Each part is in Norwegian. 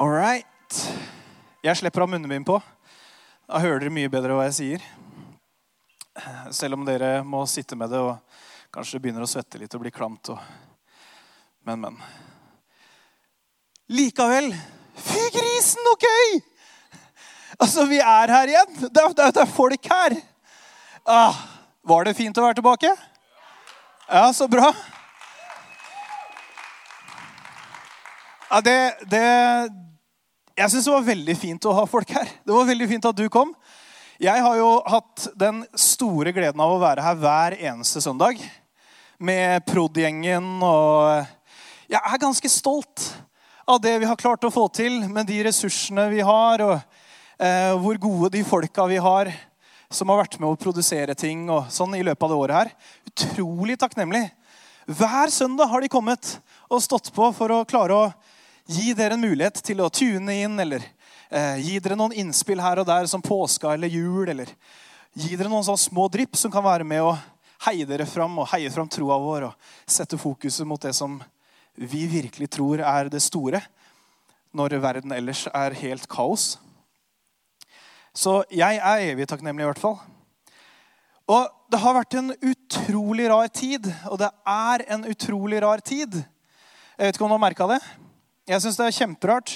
All right. Jeg slipper å ha munnbind på. Da hører dere mye bedre hva jeg sier. Selv om dere må sitte med det og kanskje begynner å svette litt og bli klamt. Og... Men, men. Likevel Fy grisen, så gøy! Altså, vi er her igjen. Det er, det er, folk her. Ah, var det fint å være tilbake? Ja, så bra. Ja, det, det Jeg syns det var veldig fint å ha folk her. Det var veldig fint at du kom. Jeg har jo hatt den store gleden av å være her hver eneste søndag med prod.gjengen. Og jeg er ganske stolt av det vi har klart å få til med de ressursene vi har, og eh, hvor gode de folka vi har som har vært med å produsere ting og sånn i løpet av det året her. Utrolig takknemlig. Hver søndag har de kommet og stått på for å klare å gi dere en mulighet til å tune inn eller eh, gi dere noen innspill her og der som påska eller jul. Eller gi dere noen sånne små drypp som kan være med å heie dere fram og heie fram troa vår og sette fokuset mot det som vi virkelig tror er det store, når verden ellers er helt kaos. Så jeg er evig takknemlig, i hvert fall. Og det har vært en utrolig rar tid, og det er en utrolig rar tid. Jeg vet ikke om du har merka det? Jeg syns det er kjemperart.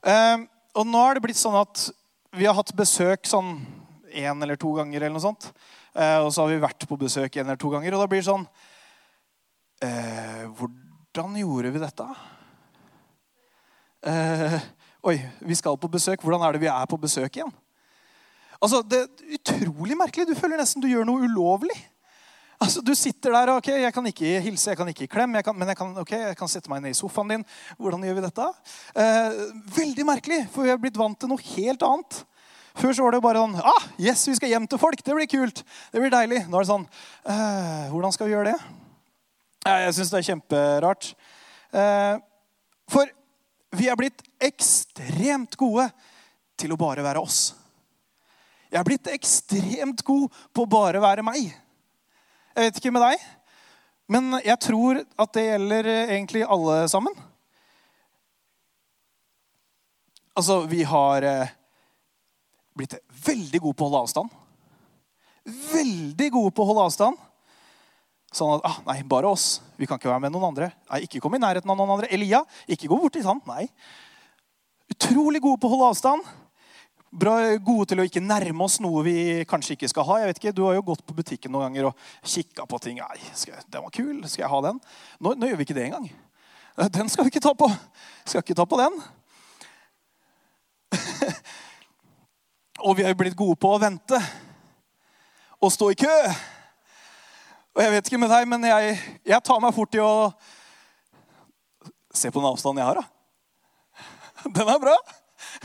Uh, og nå er det blitt sånn at vi har hatt besøk sånn én eller to ganger. eller noe sånt. Uh, og så har vi vært på besøk en eller to ganger. Og da blir det sånn uh, Hvordan gjorde vi dette? oi, vi skal på besøk. Hvordan er det vi er på besøk igjen? Altså, Det er utrolig merkelig. Du føler nesten du gjør noe ulovlig. Altså, Du sitter der og ok, jeg kan ikke hilse, jeg kan ikke klemme, jeg kan, men jeg kan, okay, jeg kan sette meg ned i sofaen din. Hvordan gjør vi dette? Eh, veldig merkelig, for vi har blitt vant til noe helt annet. Før så var det bare sånn ah, Yes, vi skal hjem til folk. Det blir kult. Det blir deilig. Nå er det sånn eh, Hvordan skal vi gjøre det? Eh, jeg syns det er kjemperart. Eh, for vi er blitt ekstremt gode til å bare være oss. Jeg er blitt ekstremt god på å bare være meg. Jeg vet ikke med deg, men jeg tror at det gjelder egentlig alle sammen. Altså, vi har eh, blitt veldig gode på å holde avstand. Veldig gode på å holde avstand. Sånn at ah, Nei, bare oss. Vi kan ikke være med noen andre. Nei, Ikke kom i nærheten av noen andre. Elia, ikke gå bort til han. Nei. Utrolig gode på å holde avstand. Bra, gode til å ikke nærme oss noe vi kanskje ikke skal ha. Jeg vet ikke, Du har jo gått på butikken noen ganger og kikka på ting. Nei, jeg, den var kul. Skal jeg ha den? Nå, nå, gjør vi ikke det engang. Den skal vi ikke ta på. Skal ikke ta på den. og vi er jo blitt gode på å vente og stå i kø. Og jeg vet ikke med deg, men jeg, jeg tar meg fort i å Se på den avstanden jeg har, da. Den er bra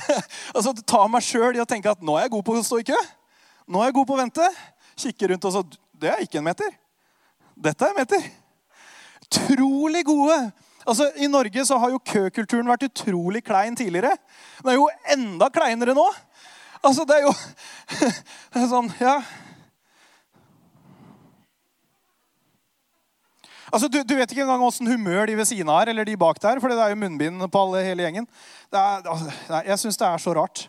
altså, Ta meg sjøl i å tenke at nå er jeg god på å stå i kø. Nå er jeg god på å vente. Kikke rundt og så Det er ikke en meter. Dette er en meter. Utrolig gode. Altså, I Norge så har jo køkulturen vært utrolig klein tidligere. Den er jo enda kleinere nå. Altså, det er jo det er sånn Ja. Altså, du, du, vet ikke engang åssen humør de ved siden av er, eller de bak der, for det er jo munnbind på alle, hele gjengen. Er, altså, jeg syns det er så rart.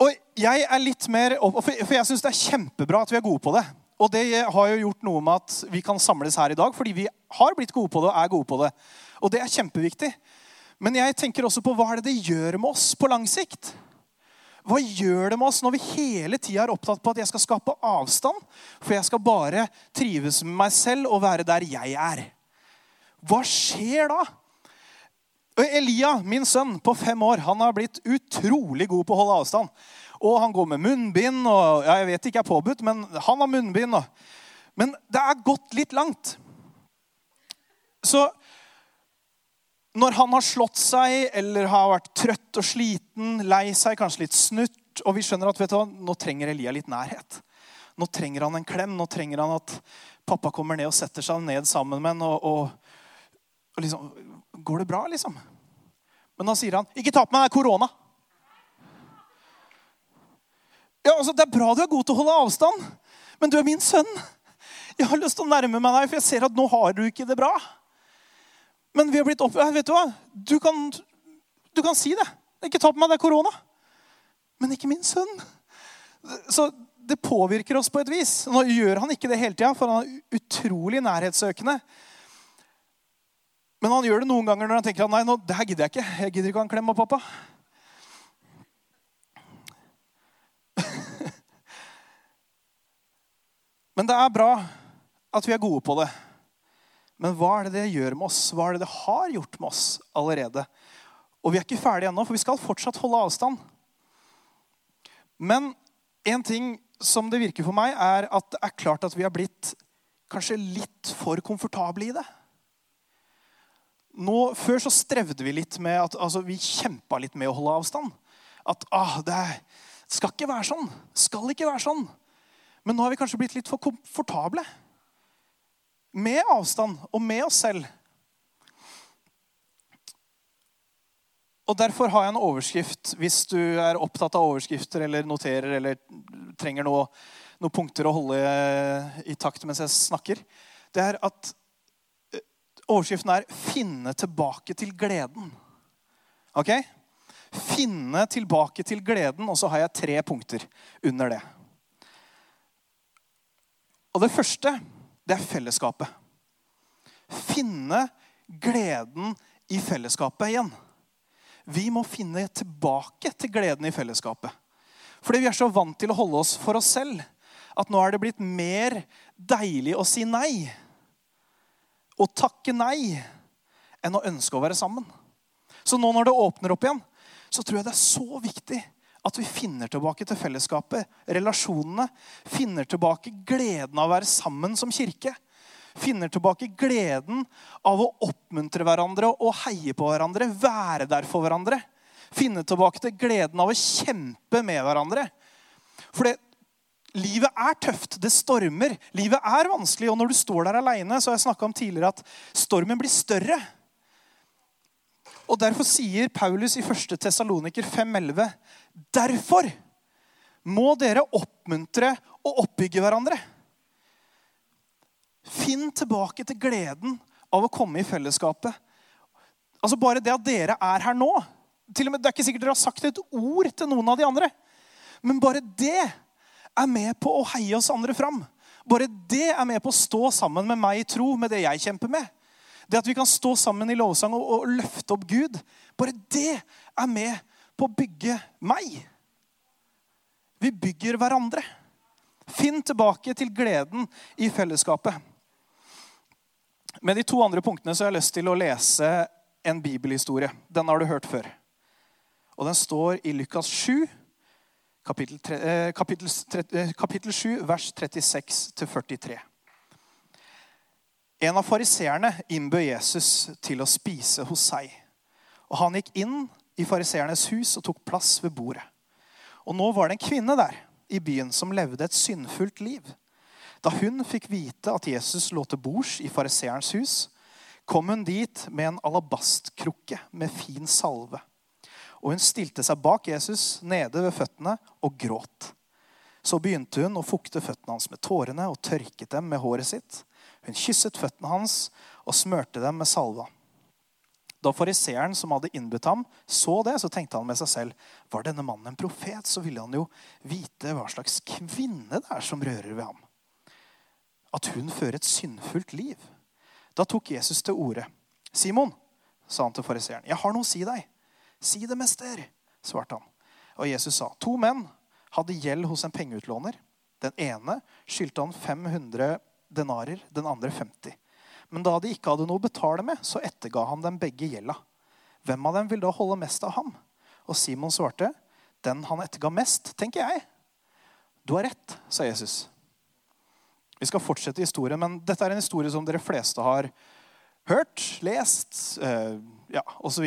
Og jeg er litt mer, For jeg syns det er kjempebra at vi er gode på det. Og det har jo gjort noe med at vi kan samles her i dag, fordi vi har blitt gode på det og er gode på det. Og det er kjempeviktig. Men jeg tenker også på hva er det det gjør med oss på lang sikt. Hva gjør det med oss når vi hele tida er opptatt på at jeg skal skape avstand? For jeg skal bare trives med meg selv og være der jeg er. Hva skjer da? Elia, min sønn på fem år, han har blitt utrolig god på å holde avstand. Og han går med munnbind. og ja, Jeg vet ikke er påbudt, men han har munnbind. Og, men det er gått litt langt. Så når han har slått seg eller har vært trøtt og sliten, lei seg, kanskje litt snutt, og vi skjønner at vet du hva, nå trenger Elia litt nærhet. Nå trenger han en klem. Nå trenger han at pappa kommer ned og setter seg ned sammen med ham. Og, og, og, liksom Går det bra, liksom? Men da sier han, 'Ikke ta på meg, det er korona'. Ja, altså, Det er bra du er god til å holde avstand, men du er min sønn. Jeg har lyst til å nærme meg deg, for jeg ser at nå har du ikke det bra. Men vi har blitt opp... Vet du hva? Du kan, du kan si det. Ikke ta på meg, det er korona. Men ikke min sønn. Så det påvirker oss på et vis. Nå gjør han ikke det hele tida, for han er utrolig nærhetssøkende. Men han gjør det noen ganger når han tenker at nei, nå, det her gidder jeg ikke. Jeg gidder ikke ha en klem av pappa. Men det er bra at vi er gode på det. Men hva er det det gjør med oss? Hva er det det har gjort med oss allerede? Og vi er ikke ferdige ennå, for vi skal fortsatt holde avstand. Men en ting som det virker for meg, er at det er klart at vi har blitt kanskje litt for komfortable i det. Nå, før så strevde vi litt med at altså, vi kjempa litt med å holde avstand. At ah, det skal ikke være sånn. Skal ikke være sånn. Men nå har vi kanskje blitt litt for komfortable med avstand og med oss selv. Og Derfor har jeg en overskrift, hvis du er opptatt av overskrifter eller noterer eller trenger noe, noen punkter å holde i takt mens jeg snakker. Det er at eh, overskriften er 'Finne tilbake til gleden'. Ok? Finne tilbake til gleden, og så har jeg tre punkter under det. Og det første det er fellesskapet. Finne gleden i fellesskapet igjen. Vi må finne tilbake til gleden i fellesskapet. Fordi vi er så vant til å holde oss for oss selv at nå er det blitt mer deilig å si nei og takke nei enn å ønske å være sammen. Så nå når det åpner opp igjen, så tror jeg det er så viktig at vi finner tilbake til fellesskapet, relasjonene. Finner tilbake gleden av å være sammen som kirke. Finner tilbake gleden av å oppmuntre hverandre og heie på hverandre. Være der for hverandre. Finne tilbake til gleden av å kjempe med hverandre. For det, livet er tøft. Det stormer. Livet er vanskelig. Og når du står der aleine, har jeg om tidligere at stormen blir større. Og Derfor sier Paulus i 1. Tessaloniker 5,11.: Derfor må dere oppmuntre og oppbygge hverandre. Finn tilbake til gleden av å komme i fellesskapet. Altså Bare det at dere er her nå til og med, Det er ikke sikkert dere har sagt et ord til noen av de andre. Men bare det er med på å heie oss andre fram. Bare det er med på å stå sammen med meg i tro med det jeg kjemper med. Det at vi kan stå sammen i lovsang og, og løfte opp Gud, bare det er med på å bygge meg. Vi bygger hverandre. Finn tilbake til gleden i fellesskapet. Med de to andre punktene så har jeg lyst til å lese en bibelhistorie. Den har du hørt før. Og den står i Lukas 7, kapittel, 3, kapittel, 3, kapittel 7, vers 36-43. En av fariseerne innbød Jesus til å spise hos seg. Og Han gikk inn i fariseernes hus og tok plass ved bordet. Og Nå var det en kvinne der i byen som levde et syndfullt liv. Da hun fikk vite at Jesus lå til bords i fariseerens hus, kom hun dit med en alabastkrukke med fin salve. Og hun stilte seg bak Jesus nede ved føttene og gråt. Så begynte hun å fukte føttene hans med tårene og tørket dem med håret sitt. Hun kysset føttene hans og smørte dem med salva. Da fariseeren som hadde innbudt ham, så det, så tenkte han med seg selv var denne mannen en profet, så ville han jo vite hva slags kvinne det er som rører ved ham. At hun fører et syndfullt liv. Da tok Jesus til orde. Simon, sa han til fariseeren, jeg har noe å si deg. Si det, mester, svarte han. Og Jesus sa, to menn hadde gjeld hos en pengeutlåner. Den ene skyldte han 500 denarer, den andre 50. Men da de ikke hadde noe å betale med, så etterga han dem begge gjelda. Hvem av dem vil da holde mest av ham? Og Simon svarte, den han etterga mest, tenker jeg. Du har rett, sa Jesus. Vi skal fortsette historien, men dette er en historie som dere fleste har hørt, lest øh, ja, osv.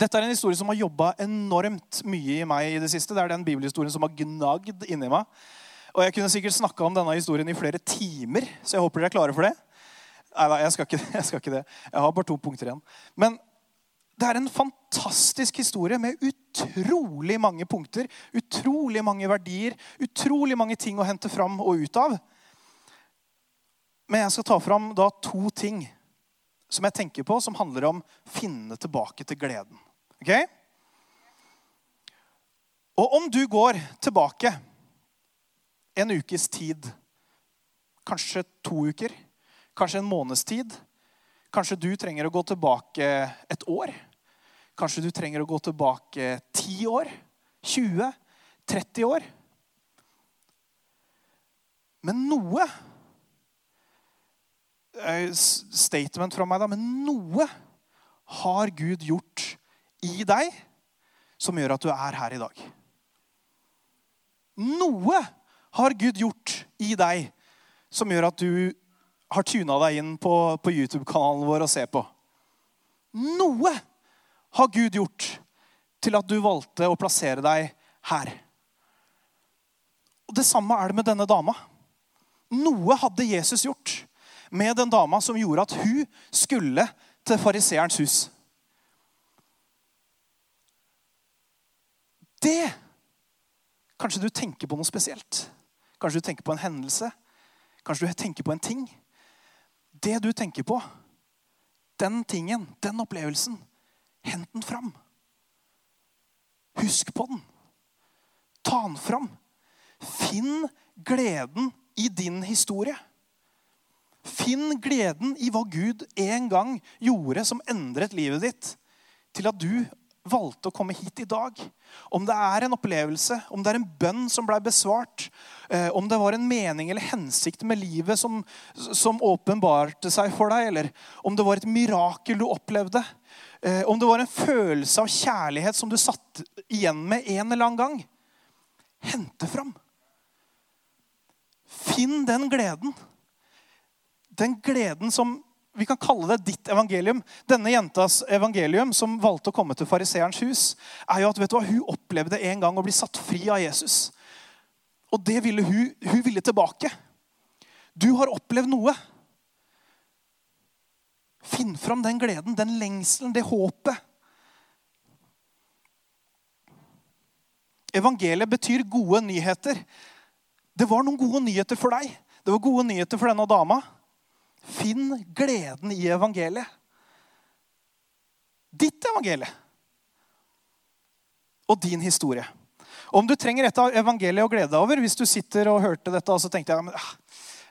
Dette er en historie som har jobba enormt mye i meg i det siste. Det er den bibelhistorien som har gnagd inni meg. Og jeg kunne sikkert snakka om denne historien i flere timer, så jeg håper dere er klare for det. Nei, nei jeg, skal ikke, jeg skal ikke det. Jeg har bare to punkter igjen. Men det er en fantastisk historie med utrolig mange punkter, utrolig mange verdier, utrolig mange ting å hente fram og ut av. Men jeg skal ta fram da to ting som jeg tenker på, som handler om finne tilbake til gleden. Ok? Og om du går tilbake en ukes tid, kanskje to uker, kanskje en måneds tid Kanskje du trenger å gå tilbake et år. Kanskje du trenger å gå tilbake 10 år, 20, 30 år. Men noe eh, Statement fra meg, da. Men noe har Gud gjort i deg som gjør at du er her i dag. Noe har Gud gjort i deg som gjør at du har tuna deg inn på, på YouTube-kanalen vår og ser på. Noe har Gud gjort til at du valgte å plassere deg her. Og Det samme er det med denne dama. Noe hadde Jesus gjort med den dama som gjorde at hun skulle til fariseerens hus. Det Kanskje du tenker på noe spesielt. Kanskje du tenker på en hendelse. Kanskje du tenker på en ting. Det du tenker på, den tingen, den opplevelsen, hent den fram. Husk på den. Ta den fram. Finn gleden i din historie. Finn gleden i hva Gud en gang gjorde som endret livet ditt, til at du valgte å komme hit i dag. Om det er en opplevelse, om det er en bønn som ble besvart, eh, om det var en mening eller hensikt med livet som, som åpenbarte seg for deg, eller om det var et mirakel du opplevde, eh, om det var en følelse av kjærlighet som du satt igjen med en eller annen gang Hente fram. Finn den gleden. Den gleden som vi kan kalle det ditt evangelium. Denne jentas evangelium som valgte å komme til fariseerens hus, er jo at vet du hva, hun opplevde en gang å bli satt fri av Jesus. Og det ville hun, hun ville tilbake. Du har opplevd noe. Finn fram den gleden, den lengselen, det håpet. Evangeliet betyr gode nyheter. Det var noen gode nyheter for deg. Det var gode nyheter for denne dama. Finn gleden i evangeliet. Ditt evangelie. Og din historie. Om du trenger et av evangeliet å glede deg over Hvis du sitter og hørte dette og så tenkte jeg, ah,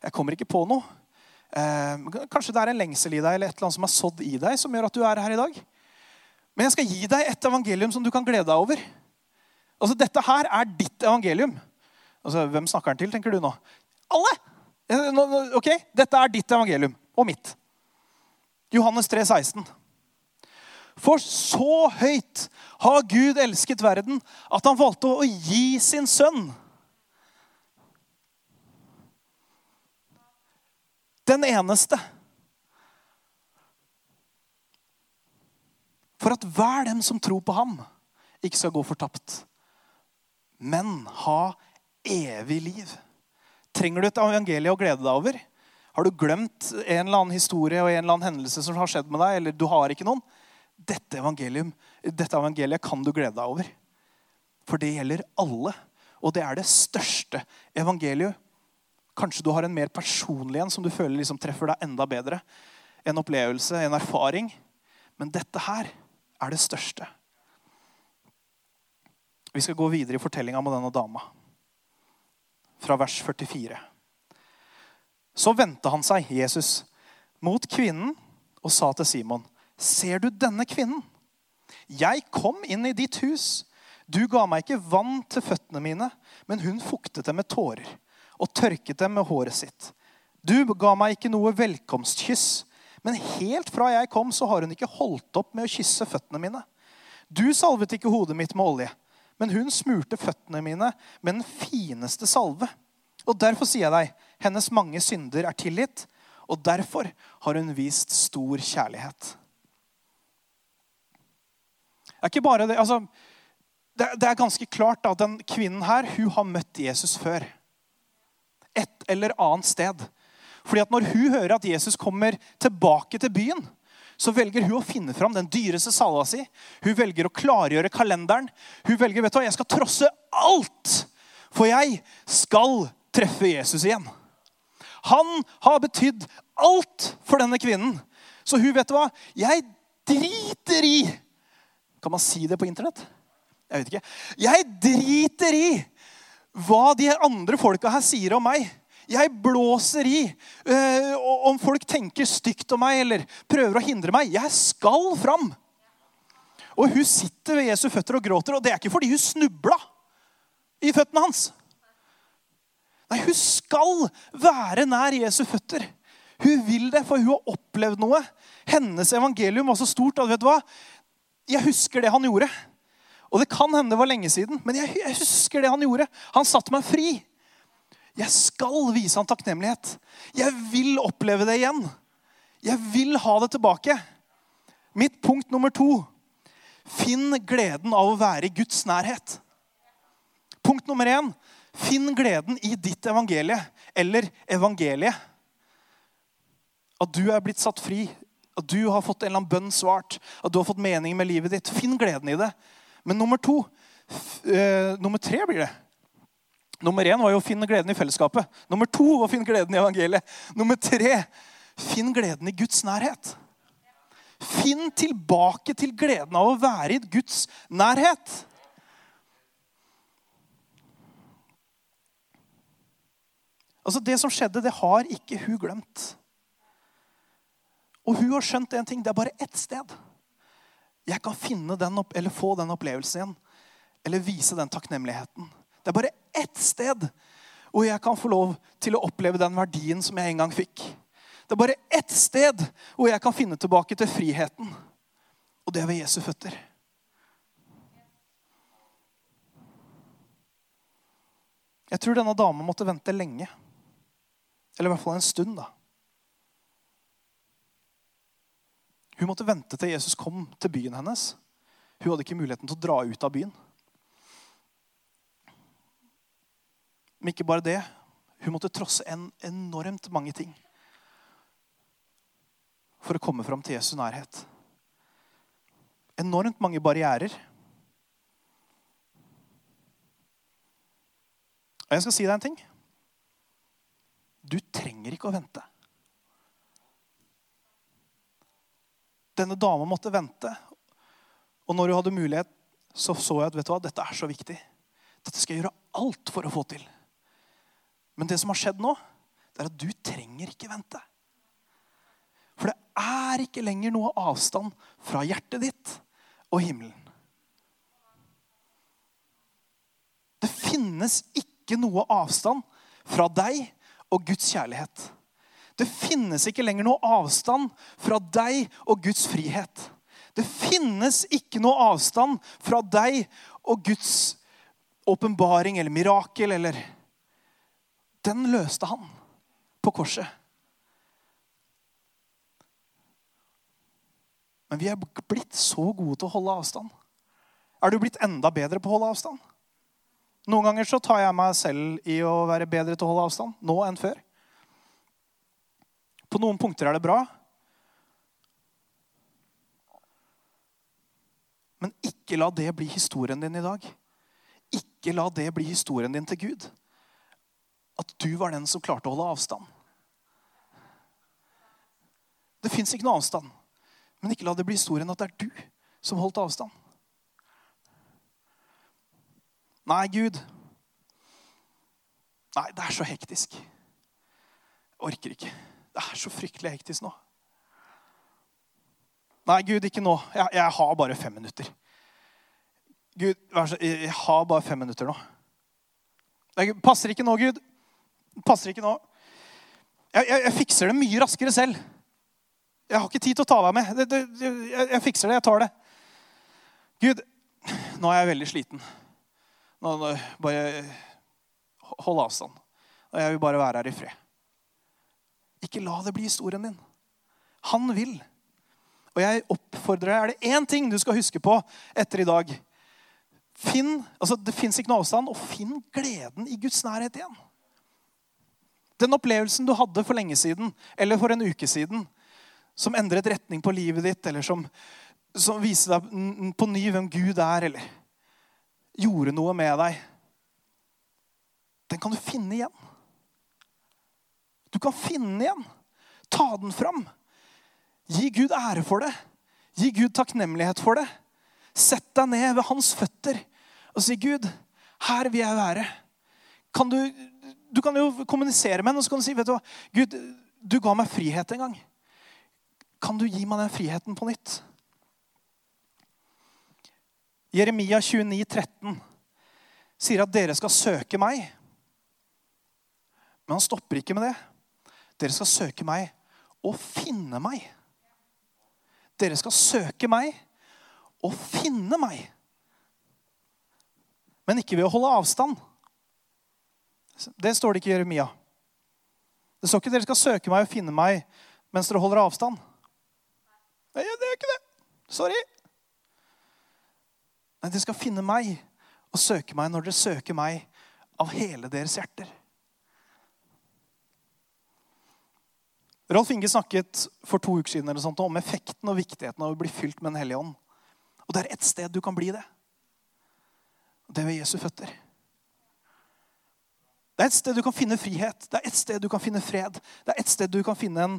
jeg kommer ikke på noe. Eh, kanskje det er en lengsel i deg eller et eller annet som er sådd i deg, som gjør at du er her i dag. Men jeg skal gi deg et evangelium som du kan glede deg over. Altså, Dette her er ditt evangelium. Altså, Hvem snakker han til, tenker du nå? Alle! Ok, Dette er ditt evangelium og mitt. Johannes 3, 16. For så høyt har Gud elsket verden at han valgte å gi sin sønn. Den eneste. For at hver dem som tror på ham, ikke skal gå fortapt, men ha evig liv. Trenger du et evangelie å glede deg over? Har du glemt en eller annen historie og en eller annen hendelse som har skjedd med deg? eller du har ikke noen? Dette, dette evangeliet kan du glede deg over. For det gjelder alle. Og det er det største evangeliet. Kanskje du har en mer personlig en som du føler liksom treffer deg enda bedre. En opplevelse, en erfaring. Men dette her er det største. Vi skal gå videre i fortellinga med denne dama fra vers 44. Så vendte han seg, Jesus, mot kvinnen og sa til Simon, ser du denne kvinnen? Jeg kom inn i ditt hus. Du ga meg ikke vann til føttene mine, men hun fuktet dem med tårer og tørket dem med håret sitt. Du ga meg ikke noe velkomstkyss, men helt fra jeg kom, så har hun ikke holdt opp med å kysse føttene mine. Du salvet ikke hodet mitt med olje men hun smurte føttene mine med den fineste salve. Og derfor sier jeg deg, hennes mange synder er tilgitt, og derfor har hun vist stor kjærlighet. Det er ikke bare det, altså, det, det er ganske klart at den kvinnen her hun har møtt Jesus før. Et eller annet sted. Fordi at Når hun hører at Jesus kommer tilbake til byen, så velger hun å finne fram den dyreste salva si. Hun velger å klargjøre kalenderen. Hun velger vet du hva, jeg skal trosse alt, for jeg skal treffe Jesus igjen. Han har betydd alt for denne kvinnen. Så hun, vet du hva? Jeg driter i Kan man si det på internett? Jeg vet ikke. Jeg driter i hva de andre folka her sier om meg. Jeg blåser i øh, om folk tenker stygt om meg eller prøver å hindre meg. Jeg skal fram. Og hun sitter ved Jesu føtter og gråter, og det er ikke fordi hun snubla i føttene hans. Nei, hun skal være nær Jesu føtter. Hun vil det, for hun har opplevd noe. Hennes evangelium var så stort at vet du hva? Jeg husker det han gjorde. Og det kan hende det var lenge siden, men jeg, husker det han gjorde. Han satte meg fri. Jeg skal vise han takknemlighet. Jeg vil oppleve det igjen. Jeg vil ha det tilbake. Mitt punkt nummer to. Finn gleden av å være i Guds nærhet. Punkt nummer én. Finn gleden i ditt evangelie, eller evangeliet. At du er blitt satt fri, at du har fått en eller annen bønn svart, at du har fått mening med livet ditt. Finn gleden i det. Men nummer to uh, Nummer tre blir det. Nummer én var jo å finne gleden i fellesskapet. Nummer to var å finne gleden i evangeliet. Nummer tre finn gleden i Guds nærhet. Finn tilbake til gleden av å være i Guds nærhet. Altså Det som skjedde, det har ikke hun glemt. Og hun har skjønt en ting. Det er bare ett sted jeg kan finne den opp, eller få den opplevelsen igjen. Eller vise den takknemligheten. Det er bare ett sted hvor jeg kan få lov til å oppleve den verdien som jeg en gang fikk. Det er bare ett sted hvor jeg kan finne tilbake til friheten. Og det er ved Jesu føtter. Jeg tror denne dama måtte vente lenge. Eller i hvert fall en stund. da. Hun måtte vente til Jesus kom til byen hennes. Hun hadde ikke muligheten til å dra ut av byen. Men ikke bare det. Hun måtte trosse en enormt mange ting for å komme fram til Jesu nærhet. Enormt mange barrierer. Og jeg skal si deg en ting. Du trenger ikke å vente. Denne dama måtte vente. Og når hun hadde mulighet, så så jeg at vet du hva, dette er så viktig. Dette skal jeg gjøre alt for å få til. Men det som har skjedd nå, det er at du trenger ikke vente. For det er ikke lenger noe avstand fra hjertet ditt og himmelen. Det finnes ikke noe avstand fra deg og Guds kjærlighet. Det finnes ikke lenger noe avstand fra deg og Guds frihet. Det finnes ikke noe avstand fra deg og Guds åpenbaring eller mirakel eller Den løste han på korset. Men vi er blitt så gode til å holde avstand. Er du blitt enda bedre på å holde avstand? Noen ganger så tar jeg meg selv i å være bedre til å holde avstand nå enn før. På noen punkter er det bra. Men ikke la det bli historien din i dag. Ikke la det bli historien din til Gud. At du var den som klarte å holde avstand. Det fins ikke noe avstand. Men ikke la det bli historien at det er du som holdt avstand. Nei, Gud. Nei, det er så hektisk. Jeg orker ikke. Det er så fryktelig hektisk nå. Nei, Gud, ikke nå. Jeg, jeg har bare fem minutter. Gud, jeg har bare fem minutter nå. Det passer ikke nå, Gud. Passer ikke nå. Jeg, jeg, jeg, fikser det mye raskere selv. Jeg har ikke tid til å ta deg med. Det, det, jeg, jeg, fikser det. Jeg tar det. Gud, nå er jeg veldig sliten. Nå, nå, bare hold avstand. Og jeg vil bare være her i fred. Ikke la det bli historien din. Han vil. Og jeg oppfordrer deg, Er det én ting du skal huske på etter i dag Finn, altså Det fins ikke noe avstand, og finn gleden i Guds nærhet igjen. Den opplevelsen du hadde for lenge siden, eller for en uke siden, som endret retning på livet ditt, eller som, som viste deg på ny hvem Gud er, eller gjorde noe med deg, den kan du finne igjen. Du kan finne igjen. Ta den fram. Gi Gud ære for det. Gi Gud takknemlighet for det. Sett deg ned ved hans føtter og si, 'Gud, her vil jeg være.' Kan du, du kan jo kommunisere med henne og så kan du si, 'Vet du hva, Gud, du ga meg frihet en gang. Kan du gi meg den friheten på nytt?' Jeremia 29, 13 sier at dere skal søke meg. Men han stopper ikke med det. Dere skal søke meg og finne meg. Dere skal søke meg og finne meg. Men ikke ved å holde avstand. Det står det ikke i Jeremia. Det står ikke dere skal søke meg og finne meg mens dere holder avstand. Nei, det er ikke det. Sorry. Men dere skal finne meg og søke meg når dere søker meg av hele deres hjerter. Rolf Inge snakket for to uker siden sånt, om effekten og viktigheten av å bli fylt med Den hellige ånd. Og det er ett sted du kan bli det. Det er ved Jesu føtter. Det er et sted du kan finne frihet, det er et sted du kan finne fred. Det er et sted du kan finne en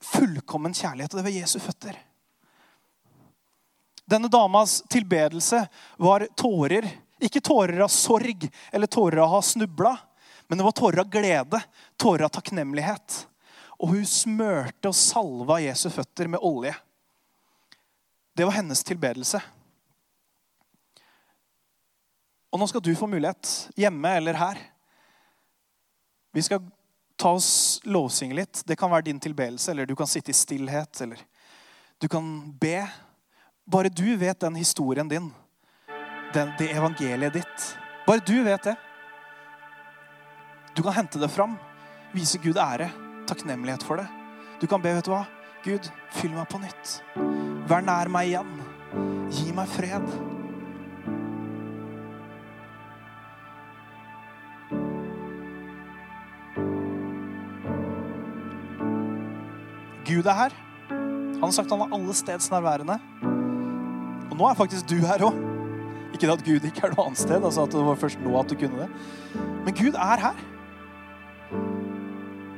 fullkommen kjærlighet, og det er ved Jesu føtter. Denne damas tilbedelse var tårer. Ikke tårer av sorg eller tårer av å ha snubla, men det var tårer av glede, tårer av takknemlighet. Og hun smørte og salva Jesu føtter med olje. Det var hennes tilbedelse. Og nå skal du få mulighet, hjemme eller her. Vi skal ta oss lovsynge litt. Det kan være din tilbedelse, eller du kan sitte i stillhet, eller du kan be. Bare du vet den historien din, den, det evangeliet ditt. Bare du vet det. Du kan hente det fram, vise Gud ære takknemlighet for det. Du kan be, vet du hva? Gud, fyll meg på nytt. Vær nær meg igjen. Gi meg fred. Gud er her. Han har sagt han er alle steds nærværende. Og nå er faktisk du her òg. Ikke at Gud ikke er noe annet sted, altså at det var først nå at du kunne det. Men Gud er her.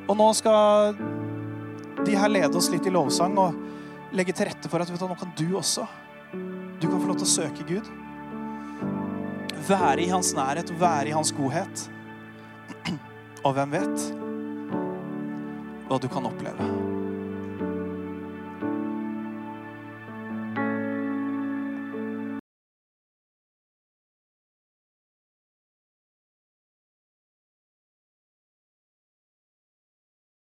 Og nå skal de her lede oss litt i lovsang og legge til rette for at vet du, nå kan du også. Du kan få lov til å søke Gud. Være i hans nærhet, være i hans godhet. Og hvem vet hva du kan oppleve.